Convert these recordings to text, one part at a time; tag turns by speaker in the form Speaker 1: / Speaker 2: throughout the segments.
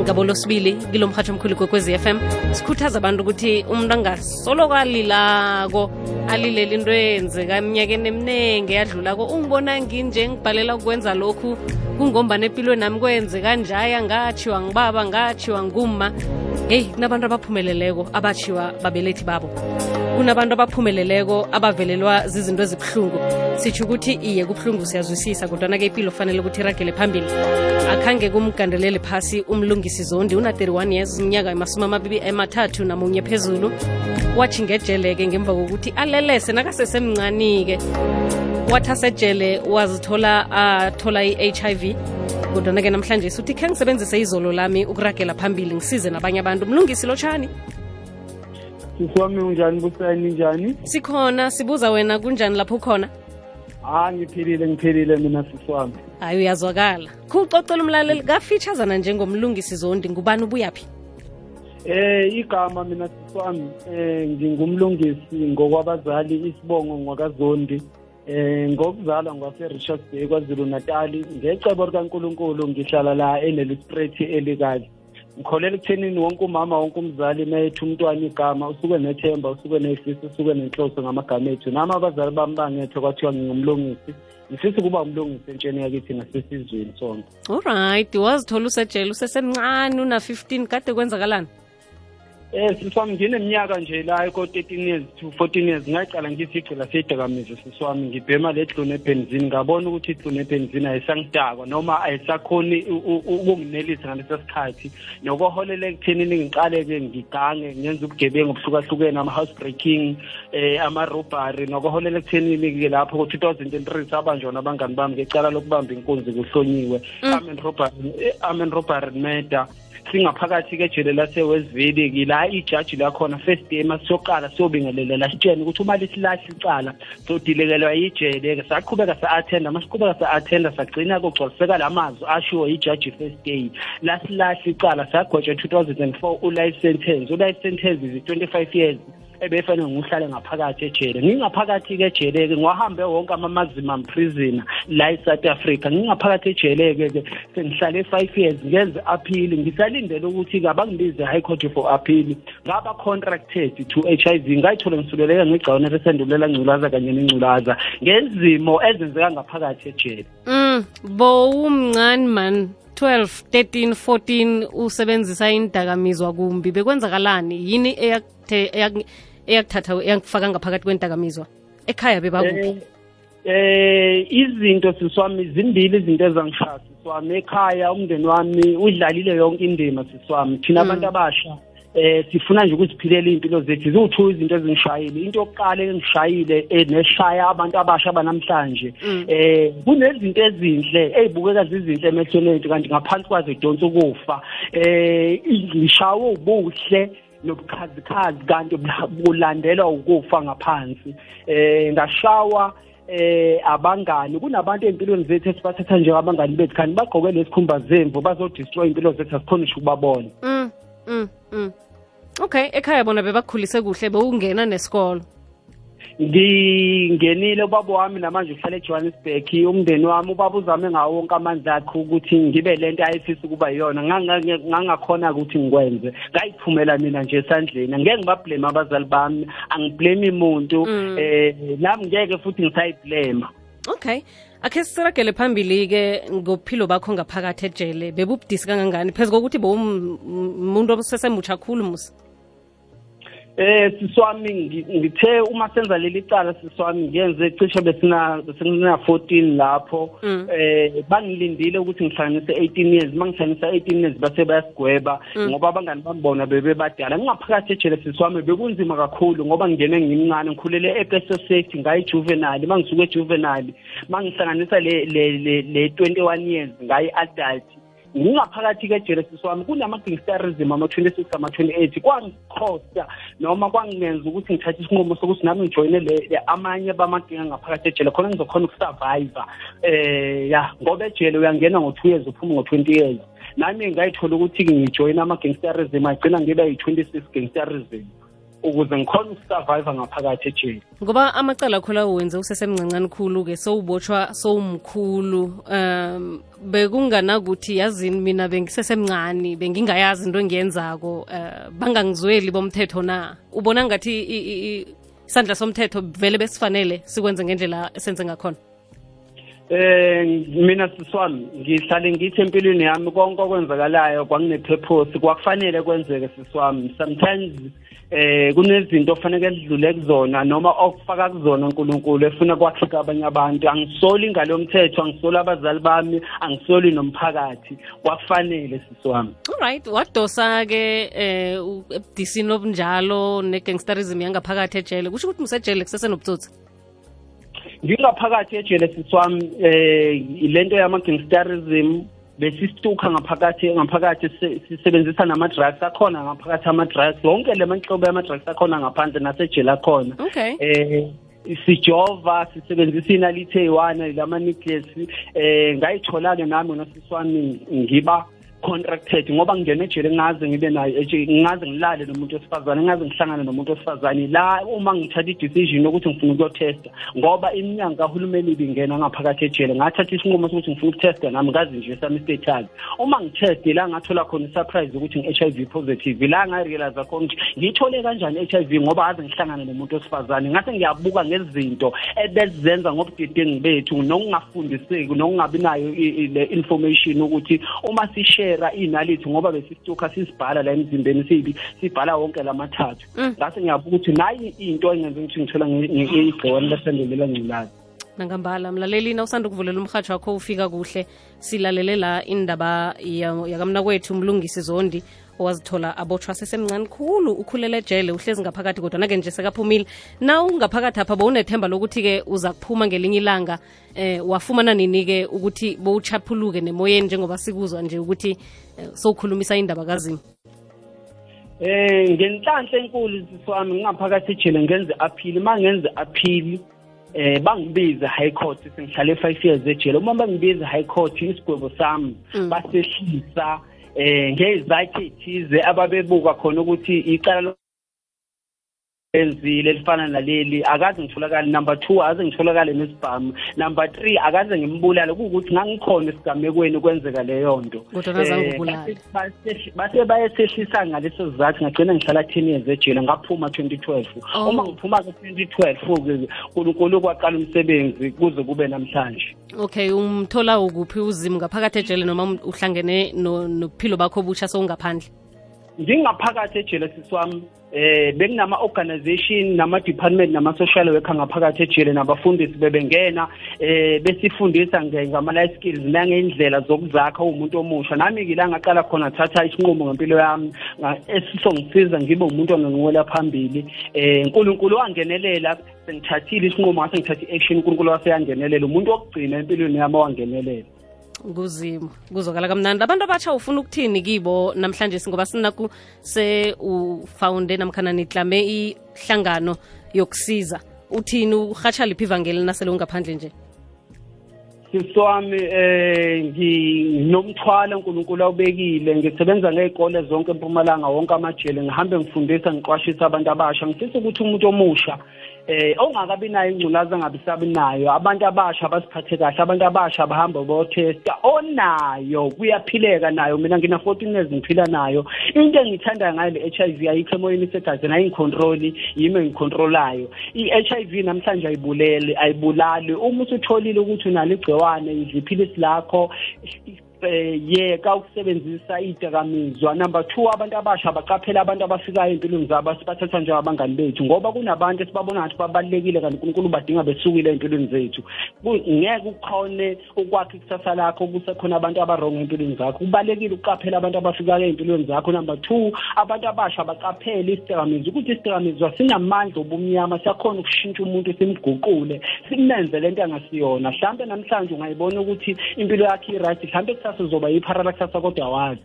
Speaker 1: ngabo losibili kilo mhatsho omkhulu kwekwezi FM sikhuthaza abantu ukuthi umuntu angasoloko alilako alilela into eyenzeka eminyakeni eminingi eyadlulako. Ungibona nginje ngibhalela ukwenza lokhu kungombana empilweni nami kwenzeka njaya ngatshiwa ngibaba ngatshiwa ngumma. Heyi kunabantu abaphumeleleko abatshiwa babelethi babo kunabantu abaphumeleleko abavelelwa zizinto ezibuhlungu. Sitsho ukuthi iye kubuhlungu siyazwisisa kodwana-ke impilo fanele ukuthi iragele phambili. Akhange kumgandelele phasi umlungisi zondi una-31 years iminyaka emasumi amabili emathathu namunye phezulu. Wathi ngejele-ke ngemva kokuthi alelese nakasesemncani-ke wathi asejele wazithola athola i-hiv kodwana-ke namhlanje suthi khe ngisebenzise izolo lami ukuragela phambili ngisize nabanye abantu. Mlungisi lotshani
Speaker 2: sisi wami unjani? Busani njani?
Speaker 1: Sikhona. Sibuza wena kunjani lapho ukhona?
Speaker 2: Ha ngiphilile ngiphilile mina sisi wami
Speaker 1: hayi uyazwakala. Kucocela umlaleli kafeaturesana njengomlungisi zondi. Ngubani ubuyaphi
Speaker 2: eh igama mina sisi wami eh ngingumlungisi ngokwabazali isibongo ngwakazondi. Eh ngokuzalwa ngwase-richards bay kwazulu natali ngecebo likankulunkulu ngihlala la enelistrate elikazi. Ngikholela ekuthenini wonke umama wonke umzali mayethu umntwana igama usuke nethemba usuke nefiso usuke nenhloso ngamagama ethu. Nami abazali bami bangetho kwathiwa ngingumlungisi. Ngifisa ukuba umlungisi entsheni yakithi nasesizweni sonke.
Speaker 1: Alright wazithola usejele usesemncane una-15 kade kwenzakalani?
Speaker 2: Eh siswami ngineminyaka nje la ko-13 years to 14 years ngaqala ngithi igcila seyidakamizwa siswami. Ngibhema le dlone ebenzini ngabona ukuthi idlone ebenzini ayisangidakwa noma ayisakhoni ukunginelisa ngaleso sikhathi. Nokuholela ekuthenini ngiqale-ke ngigange ngenza ubugebengu obuhlukahlukene ama-house breaking eh ama-robbery. Nokuholela ekuthenini-ke lapho ku-2003 sabanjwa nabangani bami ngecala lokubamba inkunzi kuhlonyiwe. Amen robbery amen robbery murder. Singaphakathi kejele lase-westville kila ijaji lakhona first day masiyoqala siyobingelela sitshene ukuthi uma lisilahle icala sodilekelwa yijele-ke saqhubeka sa-athenda masiqhubeka sa-athenda sagcina kugcwaliseka la mazwi ashiwo ijaji first day. Lasilahle icala sagwetshwa 2004 u-life sentence u-life sentence is 25 years. Ebefanele ngihlale ngaphakathi ejele. Ngingaphakathi-ke ejele-ke ngiwahambe wonke ama-maximum prisoner la e-south africa. Ngingaphakathi ejele-ke-ke sengihlale five years ngenze appeal ngisalindele ukuthi-ke abangibize high court for appeal ngaba contracted to h i v. Ngayithola ngisuleleka ngegcawune lesandulela ngculaza kanye nengculaza. Ngezimo ezenzeka ngaphakathi ejele.
Speaker 1: Mm bowumncane man. 12 13 14 usebenzisa indakamizwa kumbi. Bekwenzakalani? Yini eyakuthe eyakuthatha eyakufaka ngaphakathi kwendakamizwa ekhaya bebakuphi
Speaker 2: eh izinto siswami zimbili izinto ezangishaya siswami. Ekhaya umndeni wami udlalile yonke indima siswami. Thina abantu abasha eh sifuna nje ukuziphilela impilo zethu. Ziwu-two izinto ezingishayile. Into yokuqala engishayile neshaya abantu abasha banamhlanje eh kunezinto ezinhle ey'bukeka zizinhle emehlweni ethu. Kanti ngaphansi kwazo idonsa ukufa eh ngishawe ubuhle nobukhazikhazi kanti bulandelwa ukufa ngaphansi. Eh ngashawa eh abangani. Kunabantu empilweni zethu esibathatha njengabangani bethu kanti bagqoke lesikhumba zemvu bazodestroy impilo zethu asikhonisha ukubabona.
Speaker 1: Mm, mm, mm. okay ekhaya bona bebakukhulise kuhle bewungena nesikolo.
Speaker 2: Ngingenile ubaba wami namanje uhlala ejohannesburg umndeni wami ubaba uzame ngawo wonke amandla akhe ukuthi ngibe le nto ayefisa ukuba yiyona ngangakhona ukuthi ngikwenze. Ngayiphumela mina nje esandleni. Angeke ngibablame abazali bami. Angiblame muntu um nami ngeke futhi ngisayiblema
Speaker 1: okay. Akhe sisiragele phambili-ke ngobuphilo bakho ngaphakathi ejele. Bebubudisi kangangani? Phezu kokuthi bowumuntu osesemutsha khulu musa
Speaker 2: Eh siswami ngithe uma senza leli cala siswami ngenze cishe besina besina 14 lapho. Eh bangilindile ukuthi ngihlanganise 18 years. Mangihlanganisa 18 years base bayasigweba ngoba abangani bambona bebebadala. Ngingaphakathi ejele siswami bekunzima kakhulu ngoba ngingene ngimncane ngikhulele epeso safety ngayi juvenile. Mangisuke juvenile mangihlanganisa le le 21 years ngayi adult ngingaphakathi ke-genesis wami kunama-gangsterism ama-twenty-six ama-twenty-eight kwangikhosta noma kwangingenza ukuthi ngithathe isinqumo sokuthi nami ngijoyine amanye bamagenga ngaphakathi ejele khona ngizokhona ukusurvive um ya ngoba ejele uyangena ngo-two years uphume ngo-twenty years. Nami ngayithola ukuthi-ke ngijoyine ama-gangsterism agcina ngiba yi-twenty-six gangsterism. Ukuze ngikhona ukusurvive ngaphakathi ejele.
Speaker 1: Ngoba amacala akho lawo wenze usesemncancane khulu-ke sowubotshwa sowumkhulu um bekunganakuthi yazini mina bengisesemncane bengingayazi into engiyenzako um bangangizweli bomthetho na? Ubona ngathi isandla somthetho vele besifanele sikwenze ngendlela esenze ngakhona
Speaker 2: Eh mina siswami ngihlale ngithi empilweni yami konke okwenzakalayo kwangine-purpose kwakufanele kwenzeke siswami. Sometimes eh kunezinto ofanele lidlule kuzona noma okufaka kuzona uNkulunkulu efuna kwakheka abanye abantu. Angisoli ingalo yomthetho angisoli abazali bami angisoli nomphakathi. Kwakufanele siswami.
Speaker 1: Alright wadosa ke eh ebudisini obunjalo negangsterism yangaphakathi ejele. Kusho ukuthi musejele kusesenobutsotsi
Speaker 2: ngingaphakathi ejele siswami eh lento yama-gangsterism besisituka ngaphakathi ngaphakathi sisebenzisa nama-drugs akhona ngaphakathi ama-drugs. Wonke le manhlobo yama-drugs akhona ngaphandle nasejele akhona
Speaker 1: okay.
Speaker 2: Eh sijova sisebenzisa inalithi eyi-one lama-nucleus. Eh ngayithola-ke nami nosiswami ngiba contracted ngoba ngingena ejele ngaze ngibe nayo ngaze ngilale nomuntu wesifazane ngaze ngihlangane nomuntu wesifazane. La uma ngithatha i-decision yokuthi ngifuna ukuyotesta ngoba iminyango kahulumeni ibingena ngaphakathi ejele ngathatha isinqumo sokuthi ngifuna ukutesta nami ngazi nje sami status uma ngitheste la ngathola khona i-surprise ukuthi ngi-h i v positive la ngarealize khona ukuthi ngiyithole kanjani i-h i v ngoba ngaze ngihlangane nomuntu wesifazane. Ngase ngiyabuka ngezinto ebezenza ngobudedengu bethu nokungafundiseki nokungabi nayo le information ukuthi uma sishe sishera inalithi ngoba besisituka sisibhala la emzimbeni sibi sibhala wonke lamathathu
Speaker 1: mathathu.
Speaker 2: Ngase ngiyabuka ukuthi nayi into engenza ukuthi ngithola igciwane lesandelela ngculazi.
Speaker 1: Nangambala mlaleli na usanda ukuvulela umhatsho wakho ufika kuhle. Silalele la indaba ya- yakamnakwethu umlungisi zondi owazithola abotshwa sesemncane khulu ukhulela ejele uhlezi ngaphakathi kodwa nake nje sekaphumile. Na ungaphakathi apha bowunethemba lokuthi-ke uza kuphuma ngelinye ilanga eh wafumana nini-ke ukuthi bowuchaphuluke nemoyeni njengoba sikuzwa nje ukuthi eh, sowukhulumisa indaba kazini?
Speaker 2: Eh ngenhlanhla enkulu siswami ngingaphakathi ejele ngenze appeal mangenze appeal eh bangibize high court sengihlale 5 years ejele. Uma bangibize high court isigwebo sami
Speaker 1: Mm.
Speaker 2: Basehlisa eh ngezakhe ethize ababebuka khona ukuthi icala lo- enzile lifana naleli akaze ngitholakale. Number 2 akaze ngitholakale nesibhamu. Number 3 akaze ngimbulale kuwukuthi ngangikhona esigamekweni kwenzeka leyo nto
Speaker 1: Kodwa kazange
Speaker 2: Eh,
Speaker 1: ubulale.
Speaker 2: base- base- base bayesehlisa ngaleso sizathu ngagcina ngihlala 10 years ejele ngaphuma 2012
Speaker 1: Oh.
Speaker 2: uma ngiphuma ku-2012 ke uNkulunkulu kwaqala umsebenzi kuze kube namhlanje.
Speaker 1: Okay umthola ukuphi uzimu ngaphakathi ejele noma um- uhlangene no- nobuphilo bakho obusha sowungaphandle
Speaker 2: ngingaphakathi ejele siswami eh bekunama-organization nama-department nama-social worker ngaphakathi ejele nabafundisi bebengena eh besifundisa nge- ngama-life skills nangendlela zokuzakha uwumuntu omusha. Nami-ke la ngaqala khona thatha isinqumo ngempilo yami nga- esizongisiza ngibe umuntu onganqwela phambili. Eh unkulunkulu wangenelela sengithathile isinqumo ngase ngithatha i-action unkulunkulu waseyangenelela umuntu wokugcina empilweni yami owangenelela.
Speaker 1: Kuzimu kuzokala kamnandi. Abantu abatsha ufuna ukuthini kibo namhlanje singoba sinaku se ufounde namkhana niklame ihlangano yokusiza. Uthini? Urhatsha liphi ivangeli nasele ungaphandle nje?
Speaker 2: Siswami eh nginomthwalo uNkulunkulu awubekile. Ngisebenza ngezikole zonke eMpumalanga wonke amajele. Ngihambe ngifundisa ngiqwashisa abantu abasha. Ngifisa ukuthi umuntu omusha eh ongakabi nayo ingculaza angabisabi nayo abantu abasha abasiphathe kahle abantu abasha abahamba bothesta. Onayo kuyaphileka nayo mina ngina 14 years ngiphila nayo. Into engiyithandayo ngayo le HIV ayikho emoyeni isegazini ayingicontrol yimi engicontrolayo i-HIV namhlanje ayibulele ayibulali. Uma usutholile ukuthi unalo igciwane iziphilisi lakho eh yeka ukusebenzisa idakamizwa number 2 abantu abasha baqaphela abantu abafikayo empilweni zabo sibathatha njengabangani bethu ngoba kunabantu esibabona ngathi babalekile kanti uNkulunkulu badinga besukile empilweni zethu. Ku- ngeke ukhone ukwakha ikusasa lakho kusekhona abantu abarong empilweni zakho. Kubalekile ukuqaphela abantu abafikayo empilweni zakho. Number 2 abantu abasha baqaphele isidakamizwa ukuthi isidakamizwa sinamandla obumnyama siyakhona ukushintsha umuntu simguqule simenze lento angasiyona. Mhlambe namhlanje ungayibona ukuthi impilo yakhe i-right mhlambe kusasa uzoba yipharala kusasa kodwa awazi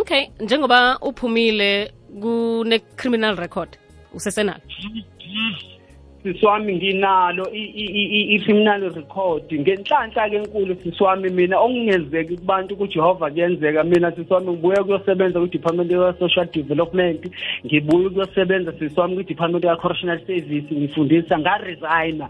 Speaker 1: okay njengoba uphumile kune-criminal record usesenalo?
Speaker 2: Sisiwami nginalo i- i- i- i-criminal record. Ngenhlanhla ke enkulu sisiwami mina. Okungenzeki kubantu kuJehova kuyenzeka mina sisiwami ngibuye kuyosebenza ku-department ya-social development. Ngibuye ukuyosebenza sisiwami kwi-department ya-correctional service. Ngifundisa ngaresigna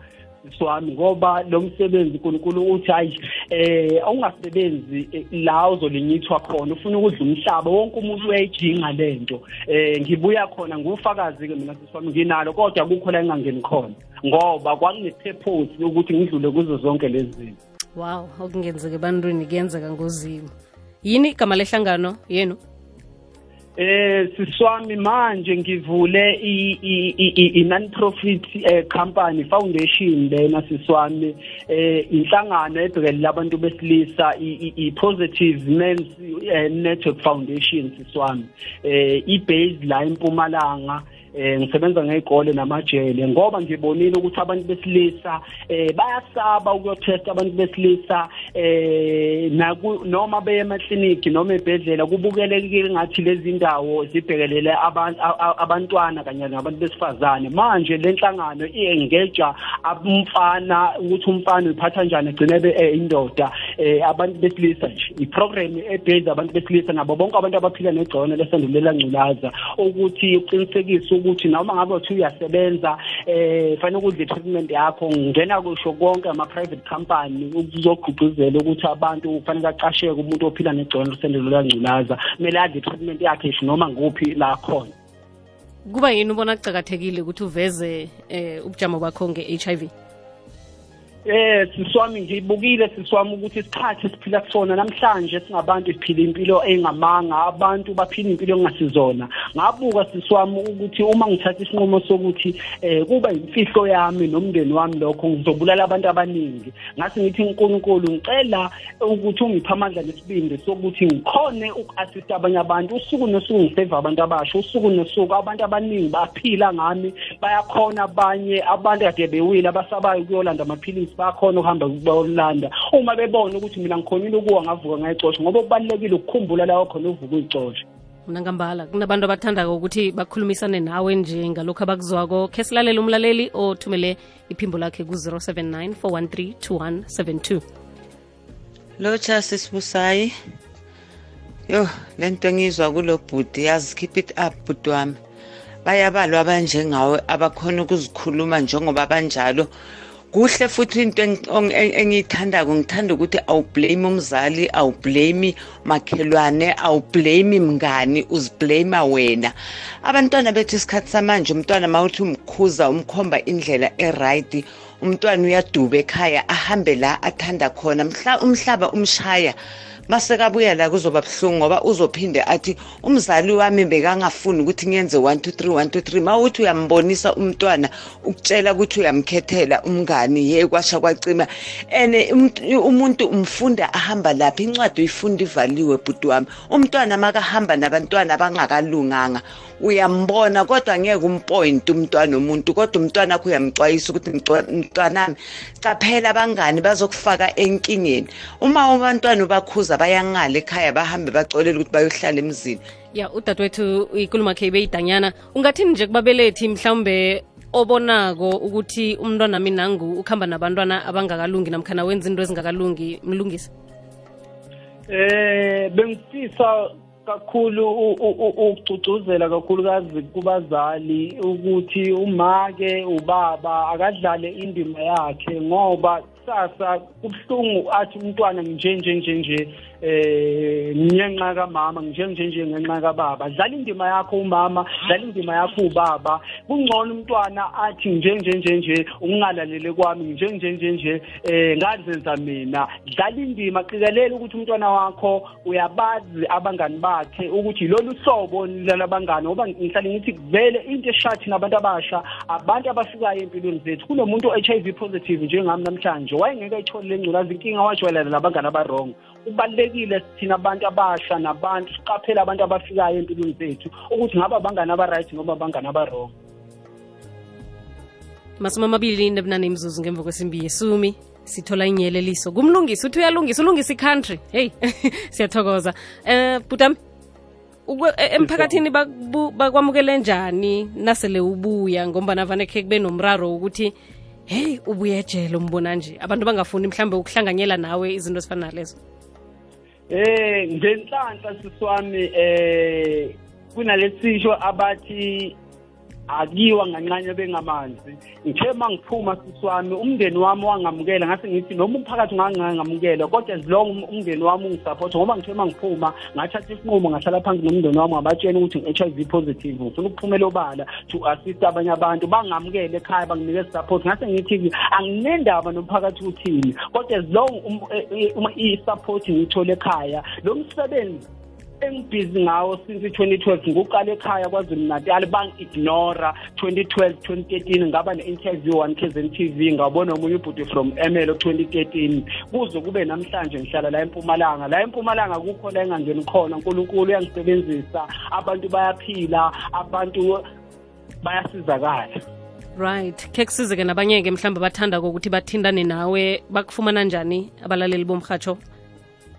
Speaker 2: swami ngoba lo msebenzi uNkulunkulu uthi hayi eh awungasebenzi eh, la uzolinyithwa khona ufuna ukudla umhlaba wonke umuntu uyayijinga lento eh ngibuya khona ngufakazi ke mina siswami nginalo kodwa kukho la engangeni khona ngoba kwakune-purpose ukuthi ngidlule kuzo zonke lezi zinto.
Speaker 1: Wow okungenzeka ebantwini kuyenzeka ngozimo yini igama lehlangano yenu?
Speaker 2: Eh siswami manje ngivule i- i- i- i- i-non-profit eh, company foundation lena siswami. Eh inhlangano ebhekelela abantu besilisa i- i- i-positive men's eh, network foundation siswami. Eh i-base la eMpumalanga eh ngisebenza ngezikole namajele ngoba ngibonile ukuthi abantu besilisa eh bayasaba ukuyotesta abantu besilisa eh naku noma beye emakliniki noma ebhedlela kubukelekile ngathi lezi ndawo zibhekelele abantu abantwana kanye nabantu besifazane. Manje lenhlangano iengeja umfana ukuthi umfana uyiphatha njani egcine ebe eh, indoda. Eh abantu besilisa nje iprogram ebheza abantu besilisa nabo bonke abantu abaphila negcona lesandulela ngculaza ukuthi uqinisekise ukuthi noma ngabe uthi uyasebenza eh fanele ukudla i-treatment yakho ngena kusho konke ama-private company ukuzogqugquzela ukuthi abantu kufanele aqasheke umuntu ophila negcona lesandulela ngculaza kumele adle i-treatment yakhe isho noma nguphi la khona.
Speaker 1: Kuba yini ubona kucakathekile ukuthi uveze eh ubujamo bakho nge-HIV
Speaker 2: Eh siswami ngibukile siswami ukuthi isikhathi siphila kusona namhlanje singabantu siphila impilo engamanga abantu baphila impilo engasizona. Ngabuka siswami ukuthi uma ngithatha isinqumo sokuthi eh kuba imfihlo yami nomndeni wami lokho ngizobulala abantu abaningi. Ngase ngithi uNkulunkulu ngicela ukuthi ungiphe amandla nesibindi sokuthi ngikhone uku-assist abanye abantu. Usuku nosuku ngiseva abantu abasha usuku nosuku abantu abaningi baphila ngami bayakhona abanye abantu kade bewile abasabayo ukuyolanda amaphilisi. Bayakhona ukuhamba bayolanda uma bebona ukuthi mina ngikhonile ukuwa ngavuka ngayicosha ngoba kubalulekile ukukhumbula la khona uvuka uyicosha.
Speaker 1: Mna ngambala kunabantu abathandako ukuthi bakhulumisane nawe nje ngalokhu abakuzwako. Khe silalele umlaleli othumele iphimbo lakhe ku-079 413 2172
Speaker 3: lotsha sisibusayi yo lento engizwa kulo bhudi yazi keep it up bhudi wami. Bayabalwa abanjengawe abakhona ukuzikhuluma njengoba banjalo. Kuhle futhi into eng- eng- engiyithandako ngithanda ukuthi awublame umzali awublame makhelwane awublame mngani uziblame wena. Abantwana bethu isikhathi samanje umntwana mawuthi umkhuza umkhomba indlela eright umntwana uyaduba ekhaya ahambe la athanda khona Mhla- umhlaba umshaya masekabuya la kuzoba buhlungu ngoba uzophinde athi umzali wami bekangafuni ukuthi ngiyenze 1 2 3 1 2 3 mawuthi uyambonisa umntwana ukutshela ukuthi uyamkhethela umngani ye kwasha kwacima. Ene umt- umuntu umfunda ahamba lapha incwadi uyifunda ivaliwe bhuti wami. Umntwana makahamba nabantwana abangakalunganga uyambona kodwa ngeke umpoint umntwana umuntu kodwa umntwana akho uyamcwayisa ukuthi "Mntwa- mntwanami caphela abangani bazokufaka enkingeni. Uma abantwana ubakhuza bayangala ekhaya bahambe bacolela ukuthi bayohlala emzini.
Speaker 1: Ya udadewethu ikulumo khe beyidanyana ungathini nje kubabelethi mhlawumbe obonako ukuthi umntwana mi nangu ukuhamba nabantwana abangakalungi namkhana wenza into ezingakalungi? Mlungisa
Speaker 2: Eh bengifisa kakhulu u- u- u- ukucucuzela kakhulukazi kubazali ukuthi umake ubaba akadlale indima yakhe ngoba kusasa kubuhlungu athi umntwana nje nje nje nje eh ngenxa kamama nje nje nje ngenxa kababa. Dlala indima yakho umama dlala indima yakho ubaba. Kungcono umntwana athi nje nje nje nje ukungalalele kwami nje nje nje nje eh ngazenza mina. Dlala indima qikelela ukuthi umntwana wakho uyabazi abangani bakhe ukuthi lolu hlobo lalabangani ngoba ngihlale ngithi vele into eshathi nabantu abasha abantu abafikayo empilweni zethu. Kunomuntu o-HIV positive njengami namhlanje wayengeke ayithole le ngculazi inkinga wajwayelana nabangani abarongo kubalulekile thina abantu abasha nabantu siqaphele abantu abafikayo empilweni zethu ukuthi ngaba bangani aba-right noma abangani abarongo
Speaker 1: masumi amabili nebunane imzuzu ngemva kwesimbi yesumi sithola inyeleliso. Kumlungisi uthi uyalungisa ulungisa i-country. Heyi siyathokoza. Um butam e- emphakathini bakwamukele njani? Nasele ubuya ngombana vane khe kube nomraro ukuthi heyi ubuye ejele umbona nje. Abantu bangafuni mhlawumbe ukuhlanganyela nawe izinto ezifana nalezo
Speaker 2: Eh ngenhlanhla siswami eh kunalesisho abathi akiwa ngancane bengamanzi. Ngithe mangiphuma siswami umndeni wami wangamukela ngase ngithi noma umphakathi ungangamukela kodwa as long um- umndeni wami ungisupport ngoba ngithe mangiphuma ngathatha isinqumo ngahlala phansi nomndeni wami ngabatshela ukuthi ngi-HIV positive ngifuna ukuphumela obala to assist abanye abantu bangamukele ekhaya banginikeze support ngase ngithi anginendaba nomphakathi uthini kodwa as long um- eh, eh, uma i-support ngiyithole ekhaya lo msebenzi engibhizi ngawo since 2012 nguqala ekhaya kwazulu natal bangi-ignora 2012 2013 ngaba ne-interview one kzn tv ngabona omunye ubhuti from ml 2013 kuze kube namhlanje ngihlala la empumalanga. La empumalanga kukho la engangeni khona unkulunkulu uyangisebenzisa. Abantu bayaphila abantu bayasizakala.
Speaker 1: Right. Khe kusize-ke nabanye-ke mhlawumbe bathanda kokuthi bathindane nawe bakufumana njani abalaleli bomrhatsho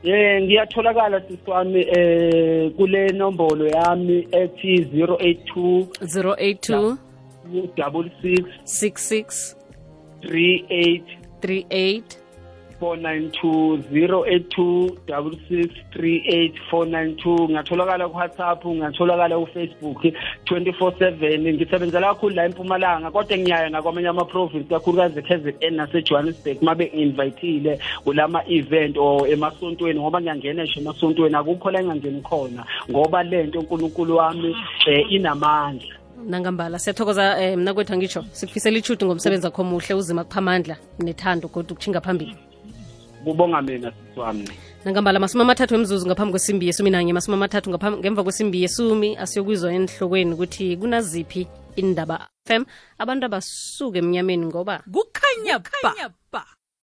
Speaker 2: Eh ngiyatholakala siswami eh kule nombolo yami ethi 082
Speaker 1: 082
Speaker 2: double six
Speaker 1: 66
Speaker 2: three eight
Speaker 1: 38
Speaker 2: four nine two zero eight two double six three eight four nine two. Ngatholakala ku-whatsapp ngatholakala ku-facebook twenty four seven. Ngisebenzela kakhulu la empumalanga kodwa ngiyaya nakwamanye ama-province kakhulukazi e-kzn nase-johannesburg uma be-invayithile kulama-event or emasontweni ngoba ngiyangena ngisho emasontweni. Akukho la engangeni khona ngoba le nto unkulunkulu wami um inamandla.
Speaker 1: Nangambala siyathokoza um mna kwethu angitsho sikufisela ichudu ngomsebenzi wakho muhle uzima kuphamandla nethando kodwa ukutshinga phambili.
Speaker 2: Kubonga mina sisi wami
Speaker 1: nangambala masumi amathathu emzuzu ngaphambi kwesimbi yesumi nanye masumi amathathu ngaphambi- ngemva kwesimbi yesumi asiyokwizwa enhlokweni ukuthi kunaziphi indaba fm abantu abasuke emnyameni ngoba
Speaker 4: kukhanya ba